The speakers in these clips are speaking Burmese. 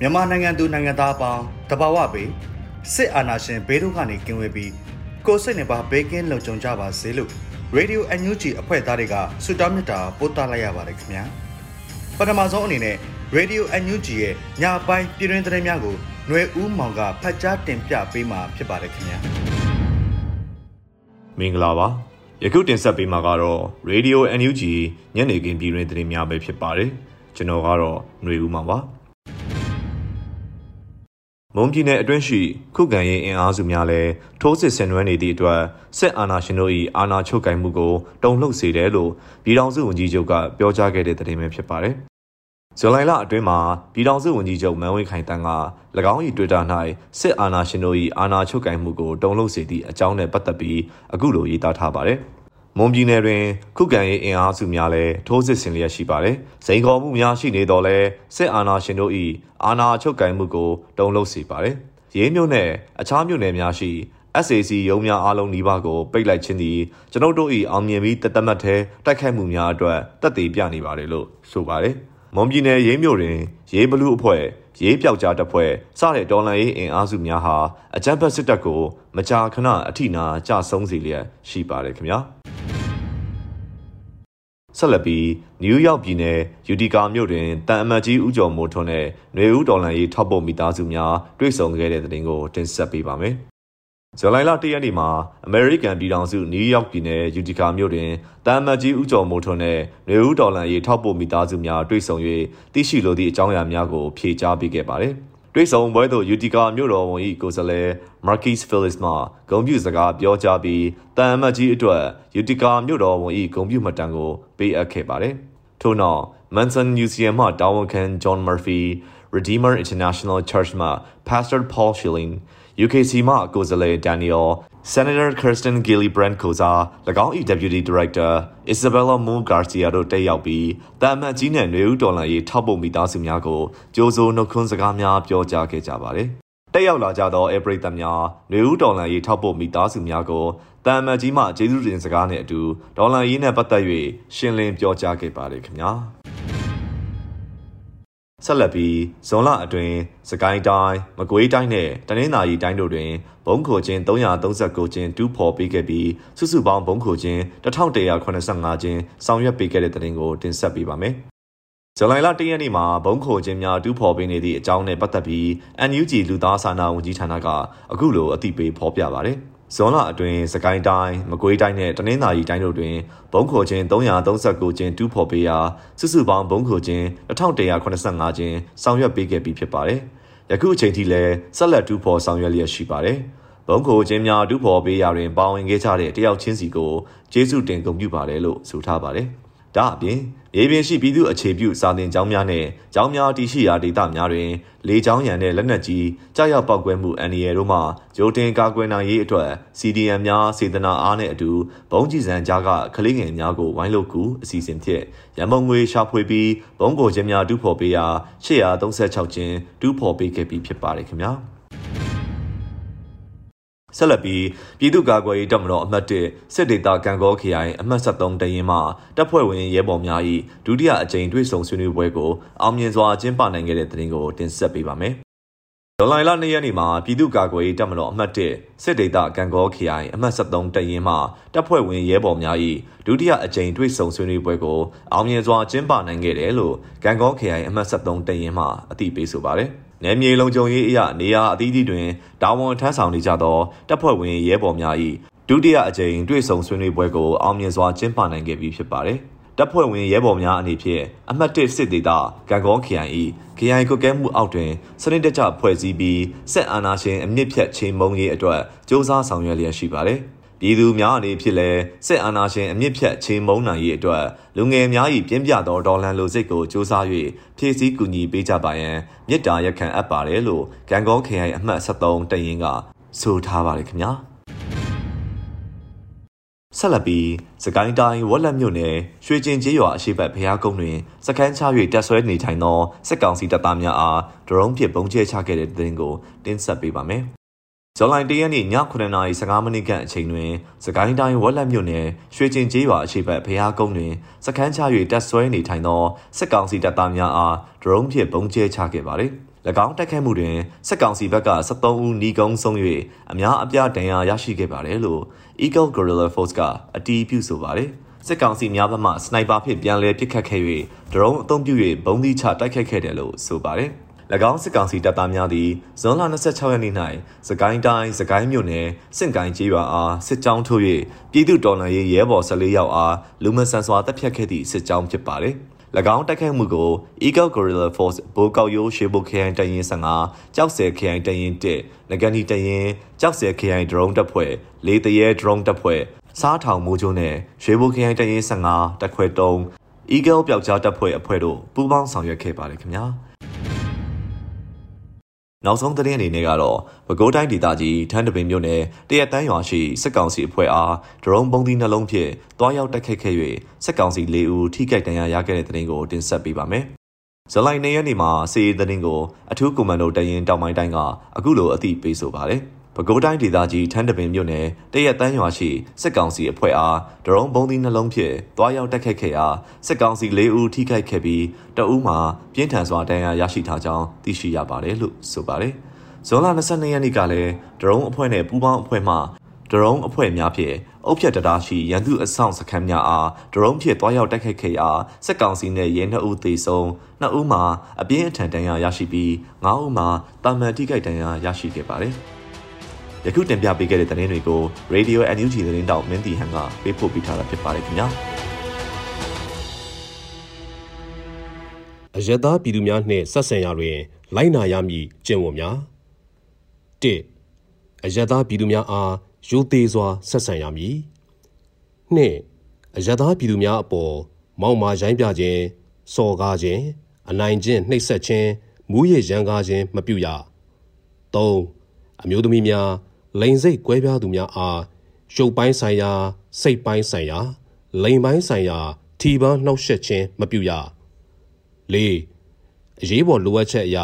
မြန်မာနိုင်ငံသူနိုင်ငံသားအပေါင်းတဘာဝပေစစ်အာဏာရှင်ဘေးဒုက္ခကနေကင်းဝေးပြီးကိုယ်စိတ်နှပါဘေးကင်းလုံခြုံကြပါစေလို့ Radio NUG အဖွဲ့သားတွေကဆုတောင်းမေတ္တာပို့သလိုက်ရပါတယ်ခင်ဗျာပထမဆုံးအနေနဲ့ Radio NUG ရဲ့ညပိုင်းပြည်တွင်သတင်းများကိုຫນွေဦးမောင်ကဖတ်ကြားတင်ပြပေးမှာဖြစ်ပါတယ်ခင်ဗျာမင်္ဂလာပါယခုတင်ဆက်ပေးမှာကတော့ Radio NUG ညနေခင်းပြည်တွင်သတင်းများပဲဖြစ်ပါတယ်ကျွန်တော်ကတော့ຫນွေဦးမောင်ပါ မွန်ပြည်နယ်အတွင်းရှိခုခံရေးအင်အားစုများလည်းထိုးစစ်ဆင်နွှဲနေသည့်အတွက်စစ်အာဏာရှင်တို့၏အာဏာချုပ်ကိုင်မှုကိုတုံ့လှုပ်စေတယ်လို့ပြည်ထောင်စုဝန်ကြီးချုပ်ကပြောကြားခဲ့တဲ့သတင်းပဲဖြစ်ပါတယ်။ဇွန်လလအတွင်းမှာပြည်ထောင်စုဝန်ကြီးချုပ်မန်ဝင်းခိုင်တန်းက၎င်း၏တွေ့တာ၌စစ်အာဏာရှင်တို့၏အာဏာချုပ်ကိုင်မှုကိုတုံ့လှုပ်စေသည့်အကြောင်းနဲ့ပတ်သက်ပြီးအခုလိုရေးသားထားပါတယ်။ မွန်ပြည်နယ်တွင် ခုခံရေးအင်အားစုများလည်းထိုးစစ်ဆင်လျက်ရှိပါတယ်။စိန်ခေါ်မှုများရှိနေတော့လဲစစ်အာဏာရှင်တို့၏အာဏာချုပ်ကိုင်မှုကိုတုံ့လုပ်စေပါတယ်။ရေးမြို့နယ်အခြားမြို့နယ်များရှိ SAC ရုံးများအားလုံးနှီးပါးကိုပိတ်လိုက်ခြင်းသည်ကျွန်ုပ်တို့၏အောင်မြင်ပြီးတသက်မှတ်ထဲတိုက်ခိုက်မှုများအတွက်တက်သေးပြနေပါတယ်လို့ဆိုပါတယ်။မွန်ပြည်နယ်ရေးမြို့တွင်ရေးဘလူးအဖွဲ့ ရေးပြောက်ကြားတပ်ဖွဲ့စတဲ့တော်လှန်ရေးအင်အားစုများဟာအကြမ်းဖက်စစ်တပ်ကိုမကြာခဏအထိနာကြဆုံးစေလျက်ရှိပါတယ်ခင်ဗျာ။ဆက်လက်ပြီးနယူးယောက်ပြည်နယ်ယူတီကာမြို့တွင်တန်အမတ်ကြီးဦးကျော်မိုးထွန်းနဲ့ຫນွေဦးဒေါ်လန်ရေးထောက်ပို့မိသားစုများတွေ့ဆုံခဲ့တဲ့တဲ့တင်ကိုတင်ဆက်ပေးပါမယ်။ ဇူလိုင်လ၁ရက်နေ့မှာအမေရိကန်ပြည်ထောင်စုနယူးယောက်ပြည်နယ်ယူတီကာမြို့တွင်တန်အမတ်ကြီးဦးကျော်မိုးထွန်းနဲ့ຫນွေဦးဒေါ်လန်ရေးထောက်ပို့မိသားစုများတွေ့ဆုံ၍သိရှိလိုသည့်အကြောင်းအရာများကိုဖြေကြားပေးခဲ့ပါတယ်။တွေ့ဆုံပွဲသို့ယူတီကာမြို့တော်ဝန်၏ကိုယ်စားလှယ် Marquis Phillips မှဂုဏ်ပြုစကားပြောကြားပြီးတန်အမတ်ကြီးအတွက်ယူတီကာမြို့တော်ဝန်၏ဂုဏ်ပြုမှတ်တမ်းကိုပေးအပ်ခဲ့ပါတယ်။ထို့နောက် Manson Museum မှတာဝန်ခံ John Murphy Redeemer International Church မှ Pastor Paul Schilling UKC မှကိုယ်စားလှယ် Daniel Senator Kirsten Gillibrand ကိုစား၎င်း၏ Deputy Director Isabella Moon Garcia တို့တက်ရောက်ပြီးတာမန်ကြီးနဲ့နေဦးဒေါ်လာရေးထောက်ပို့မိသားစုများကိုကြိုးစိုးနှုတ်ခွန်းစကားများပြောကြားခဲ့ကြပါတယ်။တက်ရောက်လာကြသောအပရိသတ်များနေဦးဒေါ်လာရေးထောက်ပို့မိသားစုများကိုတာမန်ကြီးမှကျေးဇူးတင်စကားနဲ့အတူဒေါ်လာရေးနဲ့ပတ်သက်၍ရှင်းလင်းပြောကြားခဲ့ပါတယ်ခင်ဗျာ။ ဆက်လက်ပြီးဇွန်လအတွင်းစကိုင်းတိုင်းမကွေးတိုင်းနဲ့တနင်္သာရီတိုင်းတို့တွင်ဘုံခိုခြင်း339ခြင်းတူးဖော်ပေးခဲ့ပြီးစုစုပေါင်းဘုံခိုခြင်း1185ခြင်းဆောင်ရွက်ပေးခဲ့တဲ့တဲ့တင်ကိုတင်ဆက်ပေးပါမယ်။ဇူလိုင်လ၁ရက်နေ့မှာဘုံခိုခြင်းများတူးဖော်ပေးနေသည့်အကြောင်းနဲ့ပတ်သက်ပြီး NUG လူသားစာနာဝန်ကြီးဌာနကအခုလိုအသိပေးဖော်ပြပါဗျ။ ဇွန်လအတွင်းစကိုင်းတိုင်းမကွေးတိုင်းနဲ့တနင်္သာရီတိုင်းတို့တွင်ဘုံခိုခြင်း339ခြင်းတူးဖော်ပေးရာစုစုပေါင်းဘုံခိုခြင်း1185ခြင်းဆောင်ရွက်ပေးခဲ့ပြီးဖြစ်ပါတယ်။ယခုအချိန်ထိလည်းဆက်လက်တူးဖော်ဆောင်ရွက်လျက်ရှိပါတယ်။ဘုံခိုခြင်းများတူးဖော်ပေးရာတွင်ပါဝင်ခဲ့ကြတဲ့တယောက်ချင်းစီကိုကျေးဇူးတင်ဂုဏ်ပြုပါတယ်လို့ဆိုထားပါတယ်။ဒါအပြင် ရေပြင်ရှိပြည်သူအခြေပြုစာသင်ကျောင်းများနဲ့ကျောင်းများတည်ရှိရာဒေသများတွင် လေကြောင်းရန်နဲ့လက်နက်ကြီးကြားရောက်ပောက်ကွဲမှုအန္တရာယ်တို့မှဂျိုတင်ကာကွယ်နိုင်ရေးအတွက် CDM များစေတနာအားနဲ့အတူဘုံကြီးစံကြားကကလေးငယ်များကိုဝိုင်းလို့ကူအစီအစဉ်ဖြင့်ရန်ပုံငွေရှာဖွေပြီးဘုံကိုခြင်းများတူးဖော်ပေးရာ836ကျင်းတူးဖော်ပေးခဲ့ပြီးဖြစ်ပါတယ်ခင်ဗျာ။ ဆက်လက်ပြီးပြည်သူ့ကာကွယ်ရေးတပ်မတော်အမှတ်၁စစ်ဒေသကံကောခရိုင်အမှတ်73တရင်မှတပ်ဖွဲ့ဝင်ရဲဘော်များ၏ဒုတိယအကြိမ်တွေ့ဆုံဆွေးနွေးပွဲကိုအောင်မြင်စွာကျင်းပနိုင်ခဲ့တဲ့တဲ့တင်ကိုတင်ဆက်ပေးပါမယ်ဇွန်လလ2ရက်နေ့မှာပြည်သူ့ကာကွယ်ရေးတပ်မတော်အမှတ်1စစ်ဒေသကံကောခရိုင်အမှတ်73တရင်မှတပ်ဖွဲ့ဝင်ရဲဘော်များ၏ဒုတိယအကြိမ်တွေ့ဆုံဆွေးနွေးပွဲကိုအောင်မြင်စွာကျင်းပနိုင်ခဲ့တယ်လို့ကံကောခရိုင်အမှတ်73တရင်မှအသိပေးဆိုပါတယ်။ နယ်မြေလုံခြုံရေးအရနေရာအသီးသီးတွင်တာဝန်ထမ်းဆောင်နေကြသောတပ်ဖွဲ့ဝင်ရဲဘော်များ၏ဒုတိယအကြိမ်တွေ့ဆုံဆွေးနွေးပွဲကိုအောင်မြင်စွာကျင်းပနိုင်ခဲ့ပြီဖြစ်ပါတယ်။တပ်ဖွဲ့ဝင်ရဲဘော်များအနေဖြင့်အမှတ်၁စစ်ဒေသဂံကောခရိုင်၏ခရိုင်ကုတ်ကဲမှုအောက်တွင်စနစ်တကျဖွဲ့စည်းပြီးစစ်အာဏာရှင်အမြင့်ဖြတ်ချိန်မုံရေးအတွက်စ조사ဆောင်ရွက်လျက်ရှိပါတယ်။ ပြည်သူများအနေဖြင့်လည်းစစ်အာဏာရှင်အမြင့်ဖြတ်ချိန်မုံနိုင်ရေးအတွက်လူငယ်များ၏ပြင်းပြသောဒေါ်လန်လိုစိတ်ကိုစ조사၍ဖြည့်ဆည်းကူညီပေးကြပါရန်မြစ်တာရက်ခံအပ်ပါတယ်လို့ဂံကောခရိုင်အမှတ်73တရင်ကဆိုထားပါတယ်ခင်ဗျာ။ဆက်လက်ပြီးစကိုင်းတိုင်းဝက်လက်မြို့နယ်ရွှေကျင်ကျေးရွာအရှိတ်ဘက်ကုန်းတွင်စခန်းချ၍တက်ဆွဲနေထိုင်သောစစ်ကောင်စီတပ်သားများအားဒရုန်းဖြင့်ပုံကျဲချခဲ့တဲ့တဲ့တင်ကိုတင်ဆက်ပေးပါမယ်။ ဇွန်လ1ရက်နေ့ည9:15မိနစ်ခန့်အချိန်တွင်စကိုင်းတိုင်းဝက်လက်မြို့နယ်ရွှေကျင်ကျေးရွာအရှိတ်ဘက်ကုန်းတွင်စခန်းချ၍တက်ဆွဲနေထိုင်သောစစ်ကောင်စီတပ်သားများအားဒရုန်းဖြင့်ပုံကျဲချခဲ့ပါသည်။၎င်းတိုက်ခိုက်မှုတွင်စစ်ကောင်စီဘက်က73ဦးနီးကုန်းဆုံး၍အများအပြားဒဏ်ရာရရှိခဲ့ပါတယ်လို့ Eagle Guerrilla Force ကအတီးပြုဆိုပါတယ်စစ်ကောင်စီများဘက်မှစနိုက်ပါဖြင့်ပြန်လည်ပစ်ခတ်ခဲ့၍ဒရုန်းအုံပြု၍ဘုံသီးချတိုက်ခိုက်ခဲ့တယ်လို့ဆိုပါတယ်၎ င်းစစ်ကောင်စီတပ်သားများသည်ဇွန်လ26ရက်နေ့၌စကိုင်းတိုင်းစကိုင်းမြို့နယ်စင့်ကိုင်းကျေးရွာအားစစ်ကြောင်းထိုး၍ပြည်သူတော်လှန်ရေးရဲဘော်14ယောက်အားလူမဆန်စွာတပ်ဖြတ်ခဲ့သည့်စစ်ကြောင်းဖြစ်ပါတယ်။၎င်းတိုက်ခိုက်မှုကို Eagle Guerrilla Force ဘိုးကောက်ရိုးရှေဘုခရိုင်တရင်15ကြောက်စဲခရိုင်တရင်1ငကန်ဒီတရင်ကြောက်စဲခရိုင် drone တပ်ဖွဲ့လေးတရဲ drone တပ်ဖွဲ့စားထောင်မိုးကျုံနဲ့ရွှေဘုခရိုင်တရင်15တပ်ခွဲ3 Eagle ပျောက်ကြားတပ်ဖွဲ့အဖွဲ့တို့ပူးပေါင်းဆောင်ရွက်ခဲ့ပါတယ်ခင်ဗျာ။ နောက်ဆုံးသတင်းအနေနဲ့ကတော့ပဲခူးတိုင်းဒေသကြီးထန်းတပင်မြို့နယ်တရက်တန်းရွာရှိစစ်ကောင်စီအဖွဲ့အားဒရုန်းပုံသီးနှလုံးဖြင့်တွားရောက်တိုက်ခိုက်ခဲ့၍စစ်ကောင်စီ၄ဦးထိခိုက်ဒဏ်ရာရခဲ့တဲ့သတင်းကိုတင်ဆက်ပေးပါမယ်။ဇလိုင်နေရက်နေ့မှာစီးရီးသတင်းကိုအထူးကွန်မန်ဒိုတရင်တောင်ပိုင်းတိုင်းကအခုလိုအသိပေးဆိုပါတယ်။ ပဲခူးတိုင်းဒေသကြီးထန်းတပင်မြို့နယ်တရက်တန်းရွာရှိစစ်ကောင်စီအဖွဲ့အားဒရုန်းဘုံသီးနှလုံးဖြင့်တွားရောက်တက်ခတ်ခဲ့ရာစစ်ကောင်စီ၄ဦးထိခိုက်ခဲ့ပြီးတအူးမှာပြင်းထန်စွာဒဏ်ရာရရှိထားကြောင်းသိရှိရပါတယ်လို့ဆိုပါတယ်။ဇွန်လ22ရက်နေ့ကလည်းဒရုန်းအဖွဲ့နဲ့ပူးပေါင်းအဖွဲ့မှဒရုန်းအဖွဲ့များဖြင့်အုပ်ဖြတ်တရားရှိရန်သူအဆောင်စခန်းများအားဒရုန်းဖြင့်တွားရောက်တိုက်ခိုက်ခဲ့ရာစစ်ကောင်စီနှင့်ရဲနှစ်ဦးသေဆုံးနှစ်ဦးမှာအပြင်းအထန်ဒဏ်ရာရရှိပြီးငါးဦးမှာတာမန်ထိခိုက်ဒဏ်ရာရရှိခဲ့ပါတယ်။ ယခုတင်ပြပေးခဲ့တဲ့သတင်းတွေကို Radio NUG သတင်းတောက်မင်းတီဟန်ကပေးပို့ပေးထားတာဖြစ်ပါတယ်ခင်ဗျာအယက်သားပြည်သူများနှင့်ဆက်ဆံရာတွင် လိုက်နာရမည့်ကျင့်ဝတ်များ၁အယက်သားပြည်သူများအားရိုသေစွာဆက်ဆံရမည်၂အယက်သားပြည်သူများအပေါ်မောက်မာရိုင်းပြခြင်းစော်ကားခြင်းအနိုင်ကျင့်နှိပ်စက်ခြင်းမူးယစ်ရန်ကားခြင်းမပြုရ၃အမျိုးသမီးများ လိန်စိတ်ကွဲပြားသူများအားရုပ်ပိုင်းဆိုင်ရာစိတ်ပိုင်းဆိုင်ရာလိန်ပိုင်းဆိုင်ရာထီပန်းနှောက်ယှက်ခြင်းမပြုရ၄အရေးပေါ်လိုအပ်ချက်အရ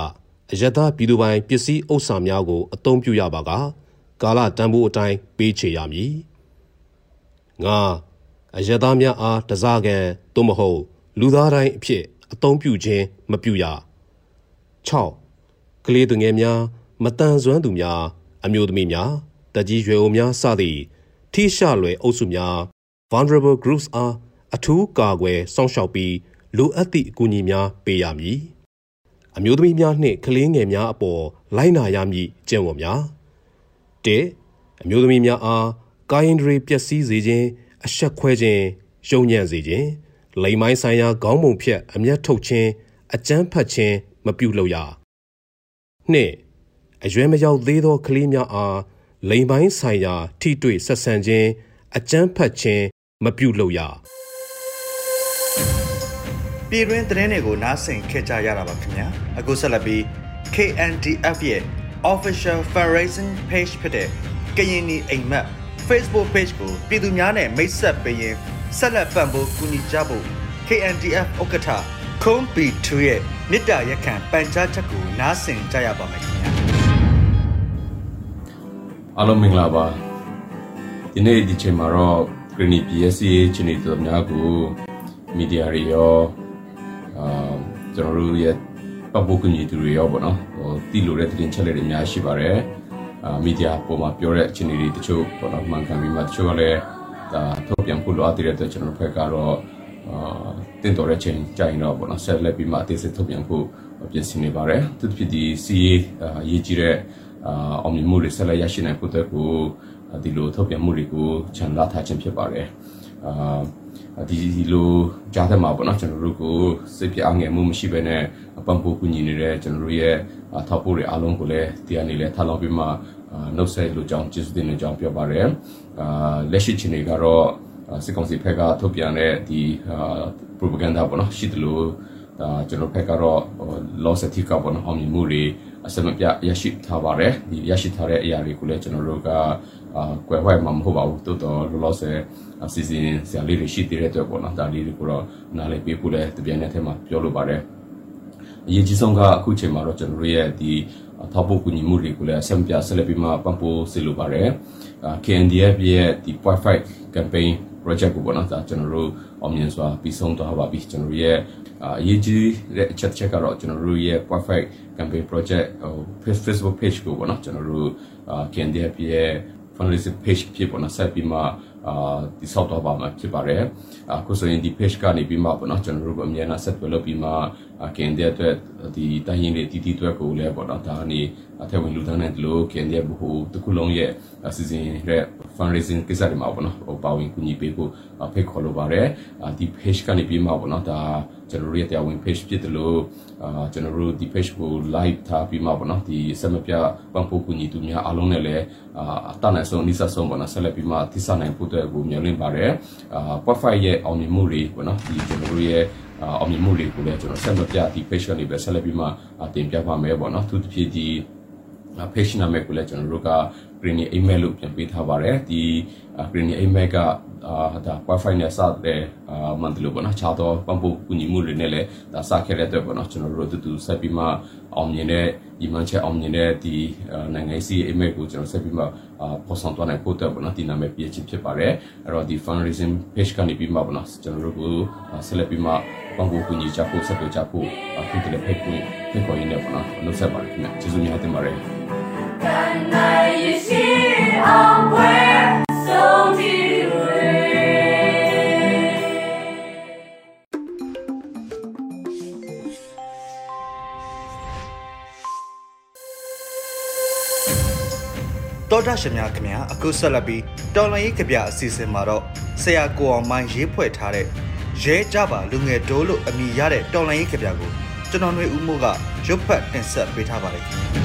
အယက်သားပြည်သူပိုင်ပစ္စည်းဥစ္စာများကိုအသုံးပြုရပါကကာလတန်ဖိုးအတိုင်းပေးချေရမည်၅အယက်သားများအားတစားကံသို့မဟုတ် လူသားတိုင်းအဖြစ်အသုံးပြုခြင်းမပြုရ၆ကလေးသူငယ်များမတန်ဆွမ်းသူများ အမျိုးသမီးများတကြီးရွယ်အိုများစသည့်ထိရှလွယ်အုပ်စုများ vulnerable groups အားအထူးကာကွယ်စောင့်ရှောက်ပြီးလိုအပ်သည့်အကူအညီများပေးရမည်အမျိုးသမီးများနှင့်ကလေးငယ်များအပေါ်လိုက်နာရမည်ကျင့်ဝတ်များ၁အမျိုးသမီးများအားကာယင်ဒရီပျက်စီးစေခြင်းအဆက်ခွဲခြင်းယုံညံ့စေခြင်းလိမ်မိုင်းဆိုင်ရာခေါင်းပုံဖြတ်အမျက်ထုတ်ခြင်းအကြမ်းဖက်ခြင်းမပြုလုပ်ရ၂ အရွယ်မရောက်သေးသောကလေးများအားလိမ်ပိုင်းဆိုင်ရာ ထိတွေ့ဆက်ဆံခြင်းအကြမ်းဖက်ခြင်းမပြုလုပ်ရပြည်တွင်းသတင်းတွေကိုနားဆင်ခဲ့ကြရတာပါခင်ဗျာအခုဆက်လက်ပြီး KNDF ရဲ့ official fundraising page ဖြစ်တဲ့ကရင်နီအိမ်မက် Facebook page ကိုပြည်သူများနဲ့မိတ်ဆက်ပေးရင်ဆက်လက်ပံ့ပိုးကူညီကြဖို့ KNDF ဥက္ကဋ္ဌခုံးပီ2ရဲ့မြစ်တာရက်ခံပန်ကြားချက်ကိုနားဆင်ကြရပါမယ်ခင်ဗျာ အားလုံးမင်္ဂလာပါဒီနေ့ဒီချိန်မှာတော့ Green PSCA ချန်နယ်တော်များကိုမီဒီယာတွေရောအာကျွန်တော်တို့ရဲ့ပတ်ဖို့ကူညီသူတွေရောပေါ့နော်ဟိုတိလို့တဲ့တင်ချက်လက်တွေအများရှိပါတယ်အာမီဒီယာပေါ်မှာပြောတဲ့အခြေအနေတွေတချို့ပေါ့နော်မှန်ကန်ပြီးမှတချို့ကလည်းဒါထုတ်ပြန်ဖို့လိုအပ်တဲ့အတွက်ကျွန်တော်ဖက်ကတော့အာတင်တော်တဲ့ချိန်ကြာရင်တော့ပေါ့နော်ဆက်လက်ပြီးမှအသေးစိတ်ထုတ်ပြန်ဖို့ပြင်ဆင်နေပါတယ်သူဖြစ်ဒီ CA အရေးကြီးတဲ့ အာအောင်မြင်မှုတွေဆက်လက်ရရှိနိုင်ဖို့အတွက်ကိုဒီလိုထုတ်ပြန်မှုတွေကိုချန်လာထားခြင်းဖြစ်ပါတယ်အာဒီလိုကြားထဲမှာပေါ့နော်ကျွန်တော်တို့ကိုစိတ်ပြအားငယ်မှုမရှိဘဲနဲ့ပံ့ပိုးကူညီနေတဲ့ကျွန်တော်တို့ရဲ့ထောက်ပို့တွေအားလုံးကိုလည်းတရားနေလဲထားလောက်ပြီးမှနှုတ်ဆက်လို့ကြောင်းကျေးဇူးတင်နေကြောင်းပြောပါရယ်အာလက်ရှိချိန်တွေကတော့စစ်ကောင်စီဘက်ကထုတ်ပြန်တဲ့ဒီ propaganda ပေါ့နော်ရှိတယ်လို့ဒါကျွန်တော်ဘက်ကတော့ loss အထိကပေါ့နော်အောင်မြင်မှုတွေ အစမပြရရှိထားပါတယ်ဒီရရှိထားတဲ့အရာတွေကိုလည်းကျွန်တော်တို့ကအာကွယ်ဝဲမှာမဟုတ်ပါဘူးတိုးတော်လောလောဆယ်အစီအစဉ်ဆရာလေးတွေရှိသေးတဲ့အတွက်ပေါ့နော်ဒါလေးတွေကိုတော့နားလည်ပေးဖို့လည်းတပြိုင်နက်တည်းမှာပြောလိုပါတယ်အရေးကြီးဆုံးကအခုချိန်မှာတော့ကျွန်တော်တို့ရဲ့ဒီထောက်ပို့ကူညီမှုတွေကိုလည်းဆက်ပြဆက်လက်ပြီးမှပံ့ပိုးစေလိုပါတယ် KNDF ရဲ့ဒီ point fight campaign project ကိုပေါ့နော်ဒါကျွန်တော်တို့ အောင်မြင်စွာပြီးဆုံးသွားပါပြီကျွန်တော်တို့ရဲ့အရေးကြီးတဲ့အချက်ချက်ကတော့ကျွန်တော်တို့ရဲ့ perfect campaign project ဟို Facebook page ကိုပေါ့နော်ကျွန်တော်တို့ KNDF ရဲ့ fundraising page ဖြစ်ပေါ်နော်ဆက်ပြီးမှ အာဒီဆောက်တော့ပါမှာဖြစ်ပါတယ်အခုဆိုရင်ဒီ page ကနေပြီးမှပေါ့နော်ကျွန်တော်တို့အမြဲတမ်းဆက်သွယ်လုပ်ပြီးမှကင်တဲ့အတွက်ဒီတိုင်းရင်းတွေတီတီအတွက်ကိုလည်းပေါ့နော်ဒါကနေအထက်ဝင်လူတန်းတဲ့ဒီလိုကင်တဲ့ဘဟုတစ်ခုလုံးရဲ့အစီအစဉ်ရဲ့ fundraising ကိစ္စတွေမှာပေါ့နော်ဟိုပါဝင်ကူညီပေးဖို့ဖိတ်ခေါ်လိုပါတယ်ဒီ page ကနေပြီးမှပေါ့နော်ဒါကျွန်တော်တို့ရဲ့တရားဝင် page ဖြစ်တယ်လို့အာကျွန်တော်တို့ဒီ page ကို live ထားပြီးမှပေါ့နော်ဒီဆက်မပြပံ့ပိုးကူညီသူများအားလုံးနဲ့လည်းအာအတနိုင်ဆုံးအနည်းဆုံးပေါ့နော်ဆက်လက်ပြီးမှထိစနိုင်ဖို့အတွက်ကိုမျှော်လင့်ပါတယ်အာ profile ရဲ့အောင်မြင်မှုတွေပေါ့နော်ဒီကျွန်တော်တို့ရဲ့အောင်မြင်မှုတွေကိုလည်းကျွန်တော်ဆက်မပြဒီ page ကနေပဲဆက်လက်ပြီးမှတင်ပြပါမယ်ပေါ့နော်သူတစ်ဖြစ်ဒီ page နာမည်ကိုလည်းကျွန်တော်တို့က green email လို့ပြန်ပေးထားပါတယ်ဒီ green email ကအာဒါ wifi နဲ့စတဲ့အာမန်တလို့ပေါ့နော်ခြားတော့ပံ့ပိုးကူညီမှုတွေနဲ့လည်းဒါစခဲ့တဲ့အတွက်ပေါ့နော်ကျွန်တော်တို့တူတူဆက်ပြီးမှအောင်မြင်တဲ့ဒီမှန်ချက်အောင်မြင်တဲ့ဒီနိုင်ငံစီ email ကိုကျွန်တော်ဆက်ပြီးမှအာပေါ်ဆောင်သွားနိုင်ဖို့အတွက်ပေါ့နော်ဒီနာမည်ပြည့်ချင်းဖြစ်ပါတယ်အဲ့တော့ဒီ fundraising page ကနေပြီးမှပေါ့နော်ကျွန်တော်တို့ကိုဆက်လက်ပြီးမှပံ့ပိုးကူညီကြဖို့ဆက်သွယ်ကြဖို့အခုတည်းဖိတ်ခွင့်ဖိတ်ခေါ်ရင်းနဲ့ပေါ့နော်နှုတ်ဆက်ပါတယ်ခင်ဗျကျေးဇူးများတင်ပါတယ် Can I see on where so dear တောတာရှင်များခင်ဗျာအခုဆက်လက်ပြီးတော်လန်ရေးကြပြအစီအစဉ်မှာတော့ဆရာကိုအောင်မိုင်းရေးဖွဲ့ထားတဲ့ရဲကြပါလူငယ်တိုးလို့အမိရတဲ့တော်လန်ရေးကြပြကိုကျွန်တော်ຫນွေဦးမိုးကရုပ်ဖတ်တင်ဆက်ပေးထားပါတယ်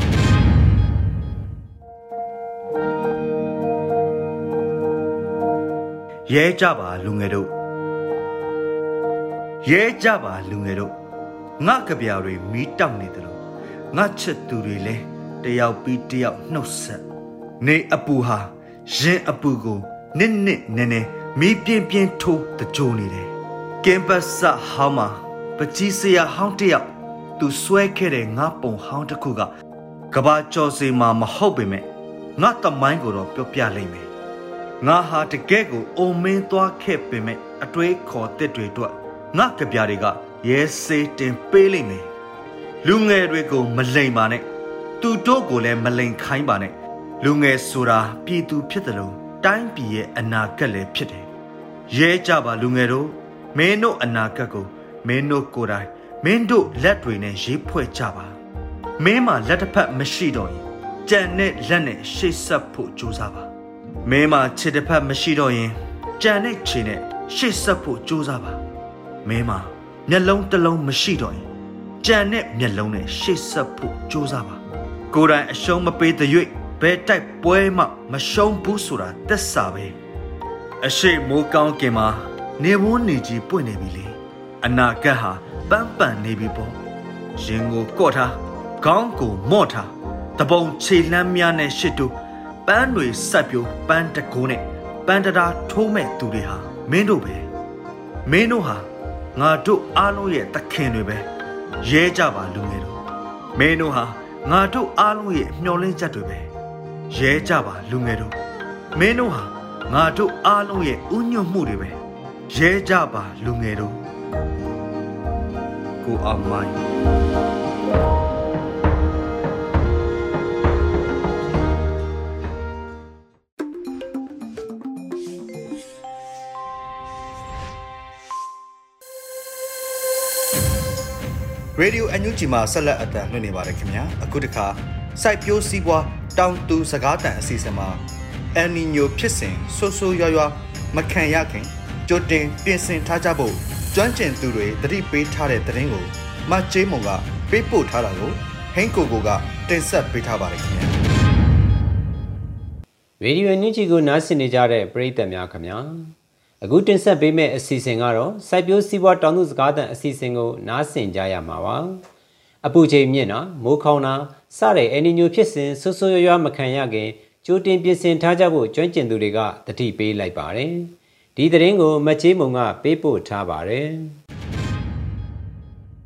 ရဲကြပါလူငယ်တို့ရဲကြပါလူငယ်တို့ငါကြပြတွေမီးတောက်နေတယ်လို့ငါချစ်သူတွေလဲတယောက်ပြီးတယောက်နှုတ်ဆက်နေအပူဟာရင်အပူကိုနစ်နစ်နဲနဲမီးပြင်းပြင်းထိုးတကြိုနေတယ်ကင်ပတ်ဆာဟောင်းမှာပကြီးစရာဟောင်းတယောက်သူဆွဲခဲ့တဲ့ငါပုံဟောင်းတစ်ခုကကဘာကျော်စီမှာမဟုတ်ပေမဲ့ငါတမိုင်းကိုတော့ပြောပြလိမ့်မယ် ငါဟာတကယ့်ကိုအုံမင်းသွားခဲ့ပေမဲ့အတွေးခေါ်တဲ့တွေအတွက်ငါကြပြတွေကရဲစေးတင်ပေးလိမ့်မယ်လူငယ်တွေကိုမလိမ်ပါနဲ့သူတို့ကိုလည်းမလိမ်ခိုင်းပါနဲ့လူငယ်ဆိုတာပြည်သူဖြစ်တယ်လို့တိုင်းပြည်ရဲ့အနာဂတ်လည်းဖြစ်တယ်ရဲကြပါလူငယ်တို့မင်းတို့အနာဂတ်ကိုမင်းတို့ကိုယ်တိုင်မင်းတို့လက်တွေနဲ့ရေးဖွဲ့ကြပါမင်းမှာလက်တစ်ဖက်မရှိတော့ရင်ကြံတဲ့လက်နဲ့ရှေ့ဆက်ဖို့ကြိုးစားပါ မင်းမှာခြေတစ်ဖက်မရှိတော့ရင်ကြံတဲ့ခြေနဲ့ရှေ့ဆက်ဖို့ကြိုးစားပါမင်းမှာမျက်လုံးတစ်လုံးမရှိတော့ရင်ကြံတဲ့မျက်လုံးနဲ့ရှေ့ဆက်ဖို့ကြိုးစားပါကိုယ်တိုင်အရှုံးမပေးတဲ့၍ဘယ်တိုက်ပွဲမှမရှုံးဘူးဆိုတာသက်စာပဲအရှိမိုးကောင်းကင်မှာနေဝန်းနေကြီးပွင့်နေပြီလေအနာဂတ်ဟာပန်းပန်နေပြီပေါ့ရင်ကိုကော့ထားခေါင်းကိုမော့ထားတပုံခြေလှမ်းများနဲ့ရှစ်တူပ န်းတွေဆက်ပြိုးပန်းတကိုးနဲ့ပန်းတရာထိုးမဲ့သူတွေဟာမင်းတို့ပဲမင်းတို့ဟာငါတို့အားလုံးရဲ့သခင်တွေပဲရဲကြပါလူငယ်တို့မင်းတို့ဟာငါတို့အားလုံးရဲ့မျှော်လင့်ချက်တွေပဲရဲကြပါလူငယ်တို့မင်းတို့ဟာငါတို့အားလုံးရဲ့ဥညွတ်မှုတွေပဲရဲကြပါလူငယ်တို့ကိုအမိုင်း ရေဒီယိုအန်ယူဂျီမှာဆက်လက်အသံလွှင့်နေပါတယ်ခင်ဗျာအခုတခါစိုက်ပျိုးစည်းပွားတောင်သူစကားတန်အစီအစဉ်မှာအန်နီညိုဖြစ်စဉ်ဆိုးဆိုးရွားရွားမခံရခင်ကြိုတင်ပြင်ဆင်ထားကြဖို့ကျွမ်းကျင်သူတွေတတိပေးထားတဲ့သတင်းကိုမတ်ကျေးမုံကပေးပို့ထားတာကိုဟင်းကိုကိုကတင်ဆက်ပေးထားပါတယ်ခင်ဗျာရေဒီယိုညူချီကိုနားဆင်နေကြတဲ့ပရိသတ်များခင်ဗျာ အခုတင်ဆက်ပေးမယ့်အစီအစဉ်ကတော့စိုက်ပျိုးစီးပွားတောင်သူစကားသံအစီအစဉ်ကိုနားဆင်ကြရမှာပါအပူချိန်မြင့်တာမိုးခေါင်တာစတဲ့အန်နီညိုဖြစ်စဉ်ဆွဆွရွရွမခံရခင်ကြိုတင်ပြင်ဆင်ထားကြဖို့ကျွမ်းကျင်သူတွေကတတိပေးလိုက်ပါတယ်ဒီသတင်းကိုမချေးမုံကပေးပို့ထားပါတယ်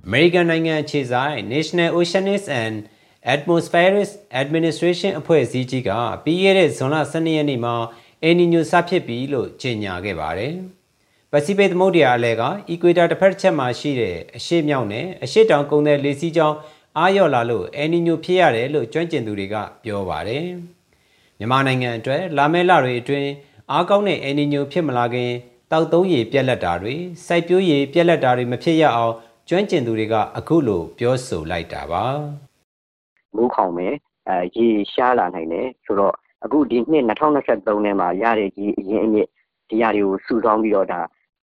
အမေရိကန်နိုင်ငံခြေဆိုင် National Oceanics and Atmospheric Administration အဖွဲ့အစည်းကြီးကပြီးခဲ့တဲ့ဇွန်လ12ရက်နေ့မှာ အယ်နီညိုစဖြစ်ပြီလို့ကြေညာခဲ့ပါတယ်။ပစိဖိတ်သမုဒ္ဒရာအလဲကအီကွေတာတစ်ဖက်တစ်ချက်မှာရှိတဲ့အရှေ့မြောက်နဲ့အရှေ့တောင်ကုန်းတဲ့လေစီးကြောင်းအားလျော့လာလို့အယ်နီညိုဖြစ်ရတယ်လို့ကျွမ်းကျင်သူတွေကပြောပါတယ်။မြန်မာနိုင်ငံအတွက်လာမယ့်လတွေအတွင်းအားကောင်းတဲ့အယ်နီညိုဖြစ်မလာခင်တောက်သုံးရည်ပြက်လက်တာတွေစိုက်ပျိုးရည်ပြက်လက်တာတွေမဖြစ်ရအောင်ကျွမ်းကျင်သူတွေကအခုလိုပြောဆိုလိုက်တာပါ။မိုးခေါင်မယ်အဲရေရှားလာနိုင်တယ်ဆိုတော့ အခုဒီနှစ်2023ထဲမှာရတဲ့ဒီအရင်အမြစ်ဒီရာတွေကိုစုဆောင်းပြီးတော့ဒါ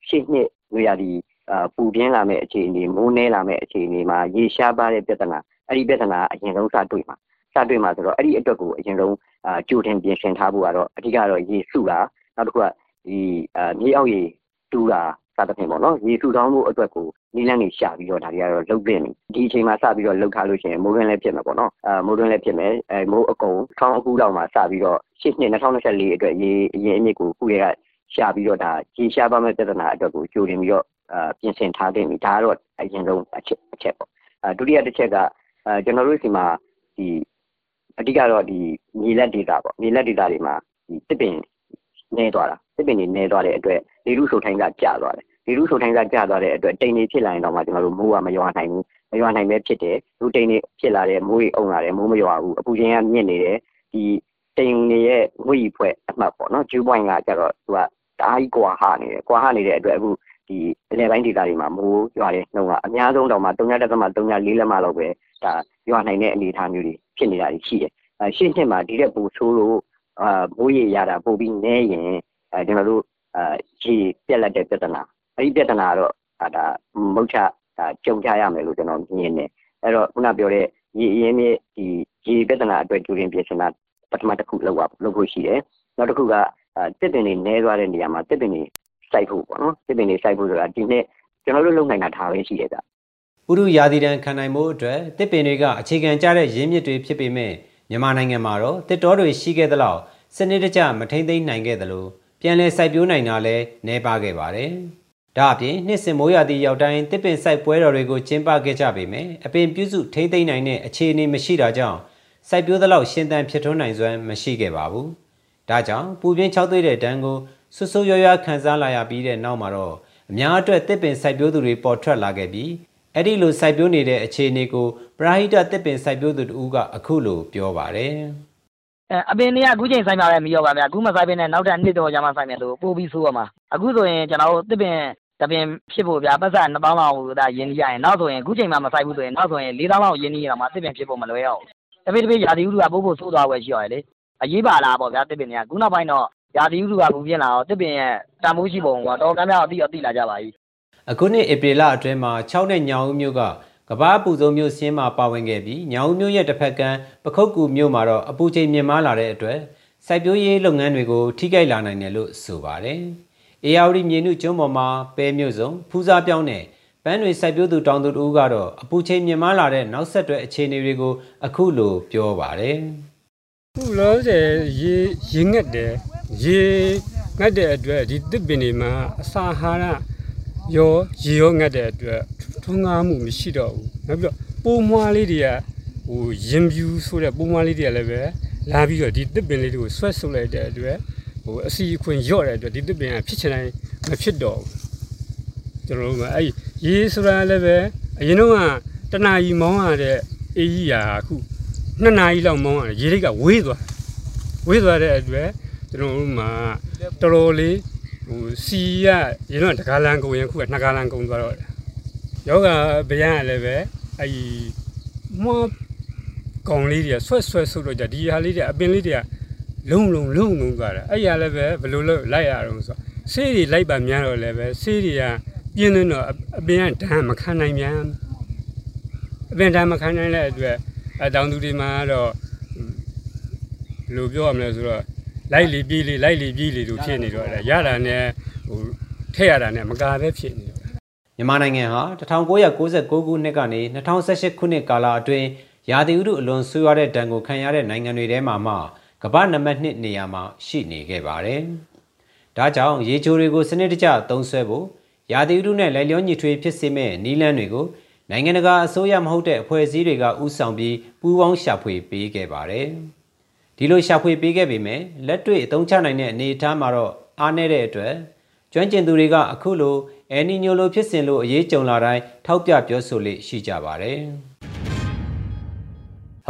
ရှေ့နှစ်နွေရာသီအာပူပြင်းလာမဲ့အခြေအနေမိုးနှဲလာမဲ့အခြေအနေမှာရေရှားပါတဲ့ပြဿနာအဲ့ဒီပြဿနာအရင်ဆုံးစတွေ့မှာစတွေ့မှာဆိုတော့အဲ့ဒီအတွက်ကိုအရင်ဆုံးအာကြိုတင်ပြင်ဆင်ထားဖို့ကတော့အဓိကတော့ရေစုတာနောက်တစ်ခုကဒီအာမြေအောက်ရေတူးတာစ သဖြင့်ပေါ့နော်ရေစုဆောင်းဖို့အတွက်ကိုနီးလန်းနေရှာပြီးတော့ဒါတွေကတော့လုတ်ပြင်းနေဒီအချိန်မှာစပြီးတော့လုတ်ထားလို့ရှိရင်မိုးရင်းလည်းဖြစ်မှာပေါ့နော်အာမိုးရင်းလည်းဖြစ်မယ်အဲမိုးအကုန်ထောင်းအခုလောက်မှာစပြီးတော့ရှစ်နှစ်2024အတွက်ရေအရင်အမြစ်ကိုခုတွေကရှာပြီးတော့ဒါရေရှားပါမဲ့ပြဿနာအတွက်ကိုကြိုတင်ပြီးတော့အာပြင်ဆင်ထားတင်ပြီဒါကတော့အရင်ဆုံးအချက်အချက်ပေါ့အာဒုတိယတစ်ချက်ကအာကျွန်တော်တို့စီမှာဒီအဓိကတော့ဒီမြေလက်ဒေတာပေါ့မြေလက်ဒေတာတွေမှာဒီတစ်ပင်နေသွားတာတစ်ပင်တွေနေသွားတဲ့အတွက်လေထုဆိုထိုင်းကကျသွားတယ် လေထုဆိုထိုင်းကကျသွားတဲ့အတွက်တိမ်နေဖြစ်လာရင်တော့မှကျွန်တော်တို့မိုးကမရွာနိုင်ဘူးမရွာနိုင်ပဲဖြစ်တယ်လူတိမ်နေဖြစ်လာတဲ့မိုးကြီးအုံလာတယ်မိုးမရွာဘူးအပူချိန်ကမြင့်နေတယ်ဒီတိမ်နေရဲ့ငွေကြီးဖွဲ့အမှတ်ပေါ့နော်ဂျူးပွိုင်းကကျတော့သူကဓာတ်ကြီးကွာဟနေတယ်ကွာဟနေတဲ့အတွက်အခုဒီအလဲပိုင်းဒေတာတွေမှာမိုးရွာတဲ့နှုန်းကအများဆုံးတော့မှ3.3.4လက်မလောက်ပဲဒါရွာနိုင်တဲ့အနေအထားမျိုးတွေဖြစ်နေတာရှိတယ်အဲရှင်းရှင်းမှာဒီတဲ့ပူဆိုးလို့အာမိုးရေရတာပို့ပြီးနဲရင်အဲကျွန်တော်တို့အာရေပြက်လက်တဲ့ပြဿနာ အဲ့ဒီပြဿနာကတော့ဒါမုတ်ချဒါကြုံကြရမယ်လို့ကျွန်တော်မြင်တယ်အဲ့တော့ခုနပြောတဲ့ရေအင်းမြစ်ဒီရေပြဿနာအတွက်ကြိုတင်ပြင်ဆင်တာပထမတစ်ခုလောက်ပါလုပ်ဖို့ရှိတယ်နောက်တစ်ခုကတစ်ပင်တွေနဲသွားတဲ့နေရာမှာတစ်ပင်တွေစိုက်ဖို့ပေါ့နော်တစ်ပင်တွေစိုက်ဖို့ဆိုတာဒီနေ့ကျွန်တော်တို့လုပ်နိုင်တာဒါပဲရှိတယ်ကဥရုယာတိတန်ခံနိုင်မှုအတွက်တစ်ပင်တွေကအခြေခံကျတဲ့ရင်းမြစ်တွေဖြစ်ပေမဲ့မြန်မာနိုင်ငံမှာတော့တစ်တောတွေရှိခဲ့သလောက်စနစ်တကျမထိမ့်သိမ်းနိုင်ခဲ့သလိုပြန်လည်စိုက်ပျိုးနိုင်တာလည်းနှဲပါခဲ့ပါတယ်။ ဒါအပြင်နှစ်စင်မိုးရာသီရောက်တိုင်းတစ်ပင်စိုက်ပွဲတော်တွေကိုကျင်းပခဲ့ကြပေမယ့်အပင်ပြုစုထိမ့်သိမ်းနိုင်တဲ့အခြေအနေမရှိတာကြောင့်စိုက်ပျိုးသလောက်ရှင်သန်ဖြစ်ထွန်းနိုင်စွမ်းမရှိခဲ့ပါဘူး။ဒါကြောင့်ပူပြင်း၆သွေးတဲ့တန်းကိုဆွဆွရွရွခံစားလာရပြီးတဲ့နောက်မှာတော့အများအတွက်တစ်ပင်စိုက်ပျိုးသူတွေပေါ်ထွက်လာခဲ့ပြီးအဲ့ဒီလိုစိုက်ပျိုးနေတဲ့အခြေအနေကိုပရာဟိတတစ်ပင်စိုက်ပျိုးသူတူကအခုလိုပြောပါတယ်အဲအပင်တွေကအခုချိန်ဆိုင်ပါပဲမရောပါဗျာအခုမဆိုင်ပင်နဲ့နောက်ထပ်နှစ်တော့ကြာမှဆိုင်မယ်လို့ပို့ပြီးဆိုးရမှာအခုဆိုရင်ကျွန်တော်တို့တစ်ပင် တပင်ဖြစ်ဖို့ဗျာပတ်စံ2000လောက်ဒါရင်းနှီးရရင်နောက်ဆိုရင်အခုချိန်မှမဆိုင်ဘူးဆိုရင်နောက်ဆိုရင်4000လောက်ရင်းနှီးရမှာတစ်ပင်ဖြစ်ဖို့မလွယ်အောင်တပိတပိရာသီဥတုကပို့ဖို့ဆိုးသွားွယ်ရှိရတယ်လေအရေးပါလားပေါ့ဗျာတစ်ပင်တွေကခုနောက်ပိုင်းတော့ရာသီဥတုကပူပြင်းလာတော့တစ်ပင်ရဲ့တန်ဖိုးရှိပုံကတော့ကမ်းများအတိအတိလာကြပါပြီအခုနှစ်ဧပြီလအတွင်းမှာ6နဲ့ညောင်ဦးမြို့ကကဘာအပူဆုံးမြို့စင်းမှာပါဝင်ခဲ့ပြီးညောင်ဦးမြို့ရဲ့တစ်ဖက်ကမ်းပခုတ်ကူမြို့မှာတော့အပူချိန်မြင့်မားလာတဲ့အတွက်စိုက်ပျိုးရေးလုပ်ငန်းတွေကိုထိခိုက်လာနိုင်တယ်လို့ဆိုပါတယ်။ အေယာဝတီမြေနုကျွန်းပေါ်မှာပဲမြို့စုံဖူးစားပြောင်းတဲ့ပန်းတွေစိုက်ပျိုးသူတောင်သူတို့ကတော့အပူချိန်မြင့်မားလာတဲ့နောက်ဆက်တွဲအခြေအနေတွေကိုအခုလိုပြောပါတယ်။ခုလောဆယ်ရေရေငက်တယ်ရေငတ်တဲ့အတွက်ဒီတစ်ပင်တွေမှာအစာဟာရရောရေရောငတ်တဲ့အတွက်ထုံးကားမှုမရှိတော့ဘူးနောက်ပြီးတော့ပိုးမွားလေးတွေကဟိုရင်ပြူဆိုတဲ့ပိုးမွားလေးတွေကလည်းပဲလာပြီးတော့ဒီတစ်ပင်လေးတွေကိုဆွဲဆုပ်လိုက်တဲ့အတွက် ဟိုအစီအခွင့်ရော့တဲ့အတွက်ဒီတစ်ပင်ကဖြစ်ချင်တိုင်းမဖြစ်တော့ဘူးကျွန်တော်တို့ကအဲ့ရေဆိုတာလည်းပဲအရင်တော့ကတနာကြီးမောင်းရတဲ့အေးကြီးရာအခုနှစ်နာရီလောက်မောင်းရတယ်ရေတွေကဝေးသွားဝေးသွားတဲ့အတွက်ကျွန်တော်တို့မှာတော်တော်လေးဟိုစီရရေတော့တကားလန်ကုန်ရင်ခုကနှစ်ကားလန်ကုန်သွားတော့ယောဂဗျာကလည်းပဲအဲ့မွားကောင်လေးတွေဆွဲဆွဲဆုပ်တော့ကြဒီဟာလေးတွေအပင်လေးတွေက လုံလုံလုံလုံသွားတာအဲ့ရလည်းပဲဘယ်လိုလုပ်လိုက်ရအောင်ဆိုဆေးတွေလိုက်ပါများတော့လည်းပဲဆေးတွေကပြင်းနေတော့အပင်ကဒဏ်မခံနိုင်ပြန်အပင်ဒဏ်မခံနိုင်တဲ့အတွက်အတောင်သူတွေမှာတော့ဘယ်လိုပြောရမလဲဆိုတော့လိုက်လီပြေးလီလိုက်လီပြေးလီတို့ဖြစ်နေတော့ရတာနဲ့ဟိုထည့်ရတာနဲ့မကာပဲဖြစ်နေတော့မြန်မာနိုင်ငံဟာ1996ခုနှစ်ကနေ2018ခုနှစ်ကာလအတွင်းရာသီဥတုအလွန်ဆိုးရွားတဲ့ဒဏ်ကိုခံရတဲ့နိုင်ငံတွေထဲမှာမှ ကမ္ဘာနံပါတ်1နေရာမှာရှိနေခဲ့ပါတယ်။ဒါကြောင့်ရေချိုတွေကိုစနစ်တကျသုံးစွဲဖို့ရာသီဥတုနဲ့လိုက်လျောညီထွေဖြစ်စေမဲ့နီးလန်းတွေကိုနိုင်ငံတကာအစိုးရမဟုတ်တဲ့အဖွဲ့အစည်းတွေကဥဆောင်ပြီးပူးပေါင်းရှာဖွေပေးခဲ့ပါတယ်။ဒီလိုရှာဖွေပေးခဲ့ပေမဲ့လက်တွေ့အသုံးချနိုင်တဲ့အနေအထားမှာတော့အားနည်းတဲ့အတွက်ကျွမ်းကျင်သူတွေကအခုလိုအယ်နီညိုလိုဖြစ်စဉ်လို့အရေးကြုံလာတိုင်းထောက်ပြပြောဆိုလေရှိကြပါတယ်။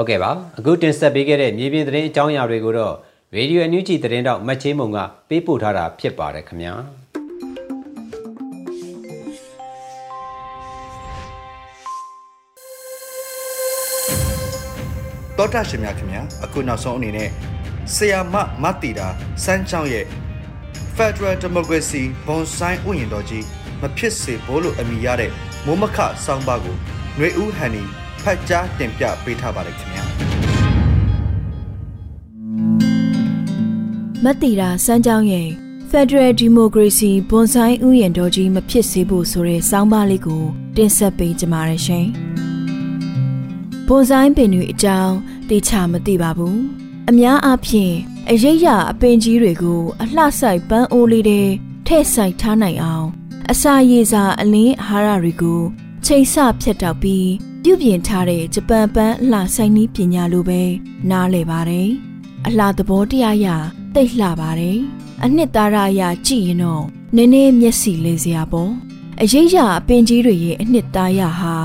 ဟုတ်ကဲ့ပါအခုတင်ဆက်ပေးခဲ့တဲ့မြေပြင်သတင်းအကြောင်းအရာတွေကိုတော့ရေဒီယိုအန်ယူဂျီသတင်းတောက်မတ်ချင်းမုံကပေးပို့ထားတာဖြစ်ပါတယ်ခင်ဗျာတောတာရှင်များခင်ဗျာအခုနောက်ဆုံးအနေနဲ့ဆီယာမမတ်တီတာစန်းချောင်းရဲ့ Federal Democracy ဘွန်ဆိုင်ဥယျာဉ်တော်ကြီးမဖြစ်စေဘူးလို့အမည်ရတဲ့မိုးမခဆောင်းပါးကိုຫນွေဦးဟန်နီ ဖတ်ကြားတင်ပြပေးထားပါတယ်ခင်ဗျာမတီတာစမ်းကြောင်းရဲ့ Federal Democracy ဘွန်ဆိုင်ဥယျာဉ်တော်ကြီးမဖြစ်စေဖို့ဆိုတဲ့စောင်းပါးလေးကိုတင်ဆက်ပေးကြပါရရှင်။ဘွန်ဆိုင်ပင်တွေအကြောင်းတေချာမသိပါဘူး။အများအားဖြင့်အရိပ်ရအပင်ကြီးတွေကို အလှဆိုင်ပန်းအိုးလေးတွေထည့်ဆိုင်ထားနိုင်အောင် အစာရည်စာအလင်းအာဟာရတွေကိုချိန်ဆဖြတ်တောက်ပြီး ပြုပြင်ထားတဲ့ဂျပန်ပန်းအလှဆိုင်နည်းပညာလိုပဲနားလည်ပါတယ်။အလှသဘောတရားရတိတ်လှပါတယ်။အနှစ်သာရအရကြည့်ရင်တော့နည်းနည်းမျက်စိလေးစရာပေါ့။အရေးရအပင်ကြီးတွေရဲ့အနှစ်သာရဟာ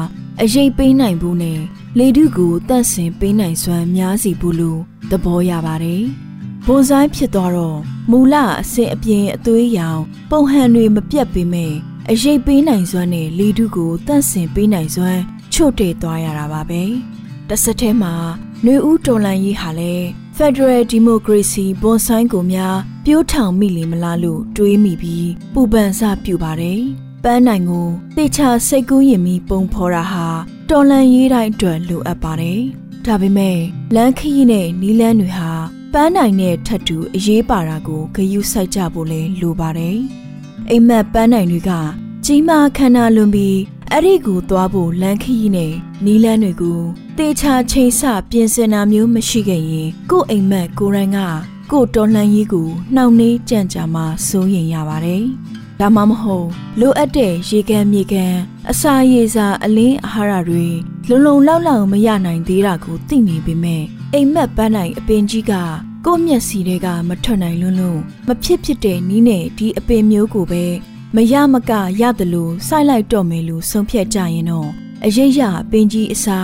အရေးပေးနိုင်ဘူးနဲ့လေတုကိုတန့်စင်ပေးနိုင်စွမ်းများစီဘူးလို့သဘောရပါတယ်။ဘွန်ဆိုင်ဖြစ်သွားတော့မူလအစစ်အပြင်အသွေးရောင်ပုံဟန်တွေမပြတ်ပေမဲ့အရေးပေးနိုင်စွမ်းနဲ့လေတုကိုတန့်စင်ပေးနိုင်စွမ်း ချို့တဲ့သွားရတာပါပဲ။တစ်ဆက်တည်းမှာနှွေဦးတော်လန်ရေးဟာလည်း Federal Democracy ဘွန်ဆိုင်ကိုများပြိုးထောင်မိလေမလားလို့တွေးမိပြီးပူပန်စပြုပါတယ်။ပန်းနိုင်ကိုတေချာစိတ်ကူးရင်ပြီးပုံဖော်တာဟာတော်လန်ရေးတိုင်းအတွက်လိုအပ်ပါတယ်။ဒါပေမဲ့လမ်းခရီးနဲ့နီးလန်းတွေဟာပန်းနိုင်တဲ့ထပ်တူအရေးပါတာကိုဂရုစိုက်ကြဖို့လဲလိုပါတယ်။အိမ်မက်ပန်းနိုင်တွေကကြီးမားခန္ဓာလွန်ပြီး အဲ့ဒီကိုသွားဖို့လမ်းခရီးနဲ့နီးလန်းတွေကိုတေချာချိန်ဆပြင်ဆင်တာမျိုးမရှိခဲ့ရင်ကို့အိမ်မက်ကိုရိုင်းကကို့တော်လှန်ရေးကိုနှောင့်နှေးကြံ့ကြာမှစိုးရင်ရပါတယ်။ဒါမှမဟုတ်လိုအပ်တဲ့ရေကန်မြေကန်အစာရေစာအလင်းအာဟာရတွေလုံလုံလောက်လောက်မရနိုင်သေးတာကိုသိနေပေမဲ့အိမ်မက်ပန်းနိုင်အပင်ကြီးကကို့မျက်စီတွေကမထွက်နိုင်လွန်းလို့မဖြစ်ဖြစ်တဲ့နီးနဲ့ဒီအပင်မျိုးကိုပဲ မရမကရတယ်လို့စိုက်လိုက်တော့မယ်လို့ဆုံးဖြတ်ကြရင်တော့အရေးရပင်ကြီးအစာ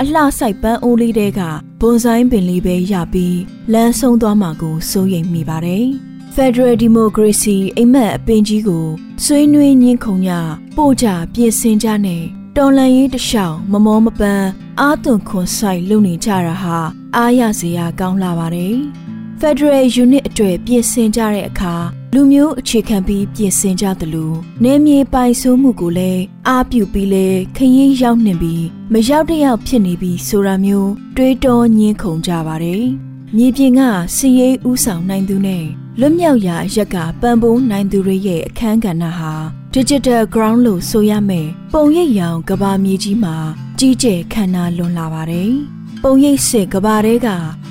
အလှဆိုင်ပန်းအိုးလေးတဲကဘွန်ဆိုင်ပင်လေးပဲရပြီးလမ်းဆုံးသွားမှာကိုစိုးရိမ်မိပါတယ်။ Federal Democracy အိမ်မက်အပင်ကြီးကိုဆွေးနွေးညှင်းခုန်ကြပို့ကြပြင်ဆင်ကြနဲ့တော်လန်ရေးတလျှောက်မမောမပန်းအာသွန်ခွန်ဆိုင်လုပ်နေကြတာဟာအားရစရာကောင်းလာပါတယ်။ Federal Unit အတွက်ပြင်ဆင်ကြတဲ့အခါ လူမျိုးအခြေခံပြီးပြင်ဆင်ကြသလိုနေမြေပိုင်ဆိုးမှုကိုလည်းအားပြုပြီးလဲခရင်ရောက်နှင်ပြီးမရောက်တယောက်ဖြစ်နေပြီးဆိုတာမျိုးတွေးတောညင်းခုန်ကြပါတယ်။မြေပြင်ကစီရေးဥဆောင်နိုင်သူနဲ့လွတ်မြောက်ရာအရက်ကပံပိုးနိုင်သူတွေရဲ့အခန်းကဏ္ဍဟာ Digital Ground လို့ဆိုရမယ်ပုံရိပ်ရောင်ကဘာမြေကြီးမှာကြီးကျယ်ခမ်းနားလွန်လာပါတယ်။ ပုံရိပ်စစ်ကဘာတဲက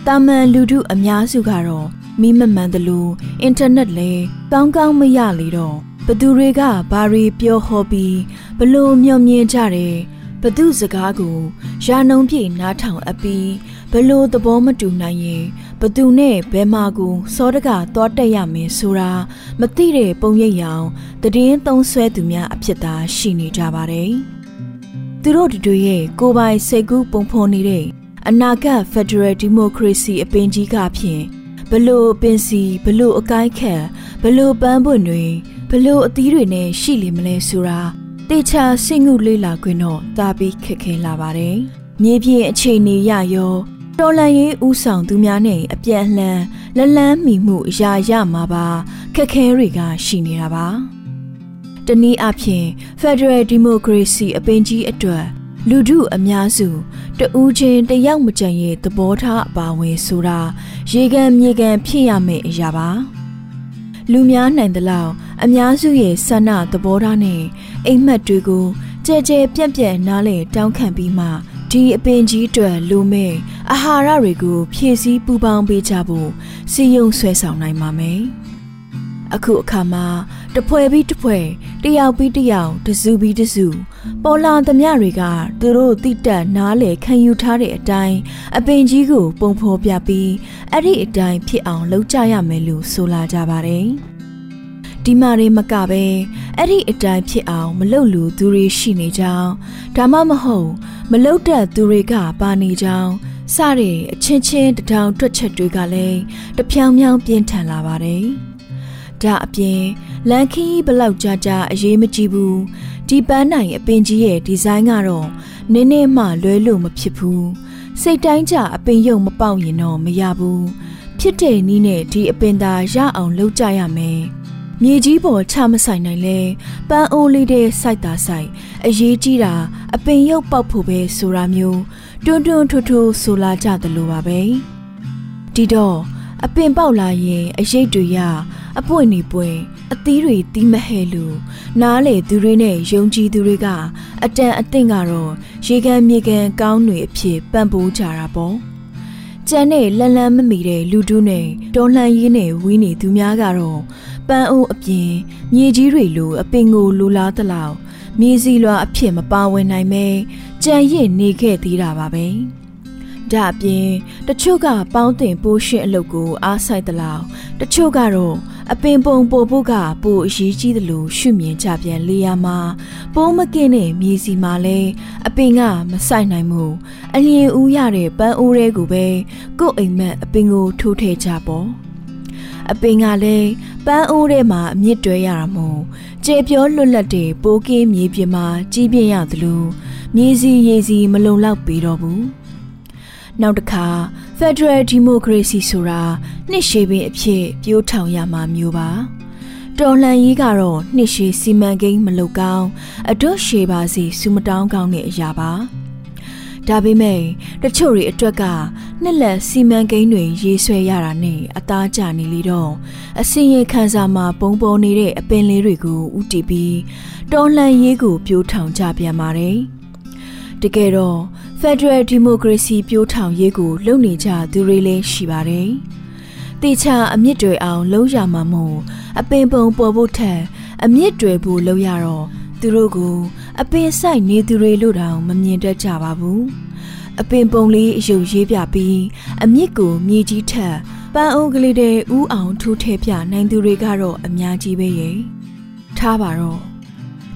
တာမန်လူထုအများစုကတော့မိမမှန်သလိုအင်တာနက်လည်းကောင်းကောင်းမရလေတော့ဘသူတွေကဘာတွေပြောဟောပြီးဘလို့မျှော်မြင်ကြတယ်ဘသူစကားကိုရာနှုံပြည့်နားထောင်အပ်ပြီးဘလို့သဘောမတူနိုင်ရင်ဘသူနဲ့ဘဲမာကိုစောတကသွားတက်ရမယ်ဆိုတာမသိတဲ့ပုံရိပ်ရောင်တည်င်းသုံးဆွဲသူများအဖြစ်သာရှိနေကြပါတယ်သူတို့တို့ရဲ့ကိုပိုင်စိတ်ကူးပုံဖော်နေတဲ့ အနာဂတ် Federal Democracy အပင်ကြီးကဖြင့်ဘလို့ပင်စီဘလို့အကိုက်ခက်ဘလို့ပန်းပွင့်တွေဘလို့အသီးတွေနဲ့ရှိလိမလဲဆိုတာမတေချာစိတ်ငုလေးလာခွင့်တော့တာပြီးခက်ခဲလာပါတယ်။မြေပြင်အခြေအနေရရောတော်လန်ရေးဥဆောင်သူများနဲ့အပြန်အလှန်လလန်းမိမှုအရာရမှာပါခက်ခဲတွေကရှိနေတာပါ။တနည်းအားဖြင့် Federal Democracy အပင်ကြီးအတွက် လူထုအများစုတဦးချင်းတယောက်မကြံရဲ့သဘောထားအပါဝင်ဆိုတာရေကန်မြေကန်ဖြစ်ရမယ့်အရာပါလူများနိုင်သလောက်အများစုရဲ့ဆန္ဒသဘောထားနဲ့အိမ်မက်တွေကိုကြဲကြဲပြန့်ပြန့်နားလေတောင်းခံပြီးမှဒီအပင်ကြီးအတွက်လူမဲ့အာဟာရတွေကိုဖြည့်ဆည်းပူပေါင်းပေးကြဖို့စီယုံဆွဲဆောင်နိုင်ပါမယ် အခုအခါမှာတဖွဲပြီးတဖွဲတယောက်ပြီးတယောက်တစုပြီးတစုပေါ်လာသမျှတွေကသူတို့တိတက်နားလေခံယူထားတဲ့အတိုင်းအပင်ကြီးကို ပုံဖော်ပြပြီးအဲ့ဒီအတိုင်းဖြစ်အောင်လုပ်ကြရမယ်လို့ဆိုလာကြပါတယ်ဒီမာတွေမကပဲအဲ့ဒီအတိုင်းဖြစ်အောင်မလုပ်လူသူတွေရှိနေကြောင်းဒါမှမဟုတ်မလုပ်တတ်သူတွေကပါနေကြောင်းစတဲ့အချင်းချင်းတထောင်တွက်ချက်တွေကလည်းတဖြောင်ဖြောင်ပြင်းထန်လာပါတယ် ဒါအပြင်လန်ခီဘလောက်ကြာကြာအရေးမကြီးဘူးဒီပန်းနိုင်အပင်ကြီးရဲ့ဒီဇိုင်းကတော့နင်းနေမှလွဲလို့မဖြစ်ဘူးစိတ်တိုင်းကြအပင်ရုံမပေါက်ရင်တော့မရဘူးဖြစ်တဲ့နီးနဲ့ဒီအပင်သာရအောင်လုပ်ကြရမယ်မြေကြီးပေါ်ချမဆိုင်နိုင်လဲပန်းအိုးလေးတဲ့စိုက်တာစိုက်အရေးကြီးတာအပင်ရုပ်ပေါက်ဖို့ပဲဆိုတာမျိုးတွန်းတွန်းထွတ်ထွတ်ဆိုလာကြသလိုပါပဲဒီတော့ အပင်ပေါက်လာရင်အရိတ်တွေရအပွင့်နေပွင့်အသီးတွေတီးမဟဲလို့နားလေသူတွေနဲ့ယုံကြည်သူတွေကအတန်အသင့်ကတော့ရေကန်မြေကန်ကောင်းတွေအဖြစ်ပံ့ပိုးကြတာပေါ့ကျန်တဲ့လန်လန်မမီတဲ့လူတူးနဲ့တော်လှန်ရေးနဲ့ဝင်းနေသူများကတော့ပန်းအိုးအပြင်မြေကြီးတွေလိုအပင်ကိုလိုလားသလောက်မြေစီလွာအဖြစ်မပါဝင်နိုင်မဲကြံရစ်နေခဲ့သေးတာပါပဲ ဒါအပြင်တချို့ကပေါင်းတင်ပိုးရှင်းအလုပ်ကိုအားဆိုင်သလောက်တချို့ကတော့အပင်ပုံပို့ဖို့ကပိုအရေးကြီးသလိုရှုမြင်ကြပြန်လေယာမှာပိုးမကင်းတဲ့မြေစီမှာလဲအပင်ကမဆိုင်နိုင်မှုအလျင်ဦးရတဲ့ပန်းအိုးတွေကိုပဲကို့အိမ်မက်အပင်ကိုထိုးထည့်ကြပေါ့အပင်ကလည်းပန်းအိုးထဲမှာအမြင့်တွဲရတာမို့ကျေပြောလွတ်လပ်တဲ့ပိုးကင်းမြေပြင်မှာကြီးပြင်းရသလိုမြေစီရေစီမလုံလောက်ပေတော့ဘူး နောက်တစ်ခါ Federal Democracy ဆိုတာနှစ်ရှည်ပင်အဖြစ်ပြိုးထောင်ရမှာမျိုးပါတော်လှန်ရေးကတော့နှစ်ရှည်စီမံကိန်းမလုပ်ကောင်းအတွတ်ရှည်ပါစီစူမတောင်းကောင်းတဲ့အရာပါဒါပေမဲ့တချို့တွေအတွက်ကနှစ်လက်စီမံကိန်းတွေရေးဆွဲရတာနဲ့အသားကျနေလေတော့အစင်ရခန်းစာမှာပုံပေါ်နေတဲ့အပင်လေးတွေကိုဥတီပြီးတော်လှန်ရေးကိုပြိုးထောင်ကြပြန်ပါတယ်တကယ်တော့ Federal Democracy ပြိုးထောင်ရေးကိုလုပ်နေကြသူတွေလည်းရှိပါတယ်။တေချာအမြင့်တွေအောင်လုံးရမှာမို့အပင်ပုံပေါ်ဖို့ထက်အမြင့်တွေဖို့လုပ်ရတော့သူတို့ကိုအပင်ဆိုင်နေသူတွေလို့တောင်မမြင်တတ်ကြပါဘူး။အပင်ပုံလေးအယုတ်ရေးပြပြီးအမြင့်ကိုမြေကြီးထက်ပန်းအုပ်ကလေးတဲ့ဥအောင်ထိုးထဲပြနိုင်သူတွေကတော့အများကြီးပဲရဲ့။ထားပါတော့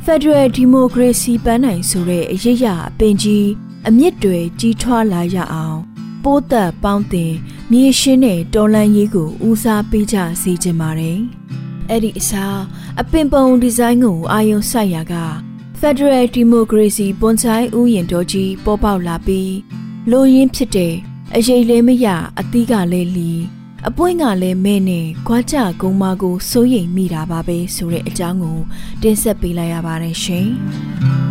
Federal Democracy ပန်းနိုင်ဆိုတဲ့အရေးရအပင်ကြီး အမြင့်တွေကြီးထွားလာရအောင်ပိုးသက်ပေါင်းတင်မြေရှင်းတဲ့တော်လန်ရေးကိုဦးစားပေးကြစေချင်ပါတယ်။အဲ့ဒီအစားအပင်ပုံဒီဇိုင်းကိုအာယုံစိုက်ရာက Federal Democracy ပွန်ဆိုင်ဥယျာဉ်တော်ကြီးပေါ်ပေါက်လာပြီးလိုရင်းဖြစ်တဲ့အရေးလေးမရအသီးကလည်းလီအပွင့်ကလည်းမဲနဲ့ခွာကြကုံမကိုစိုးရိမ်မိတာပါပဲဆိုတဲ့အကြောင်းကိုတင်ဆက်ပေးလိုက်ရပါတယ်ရှင်။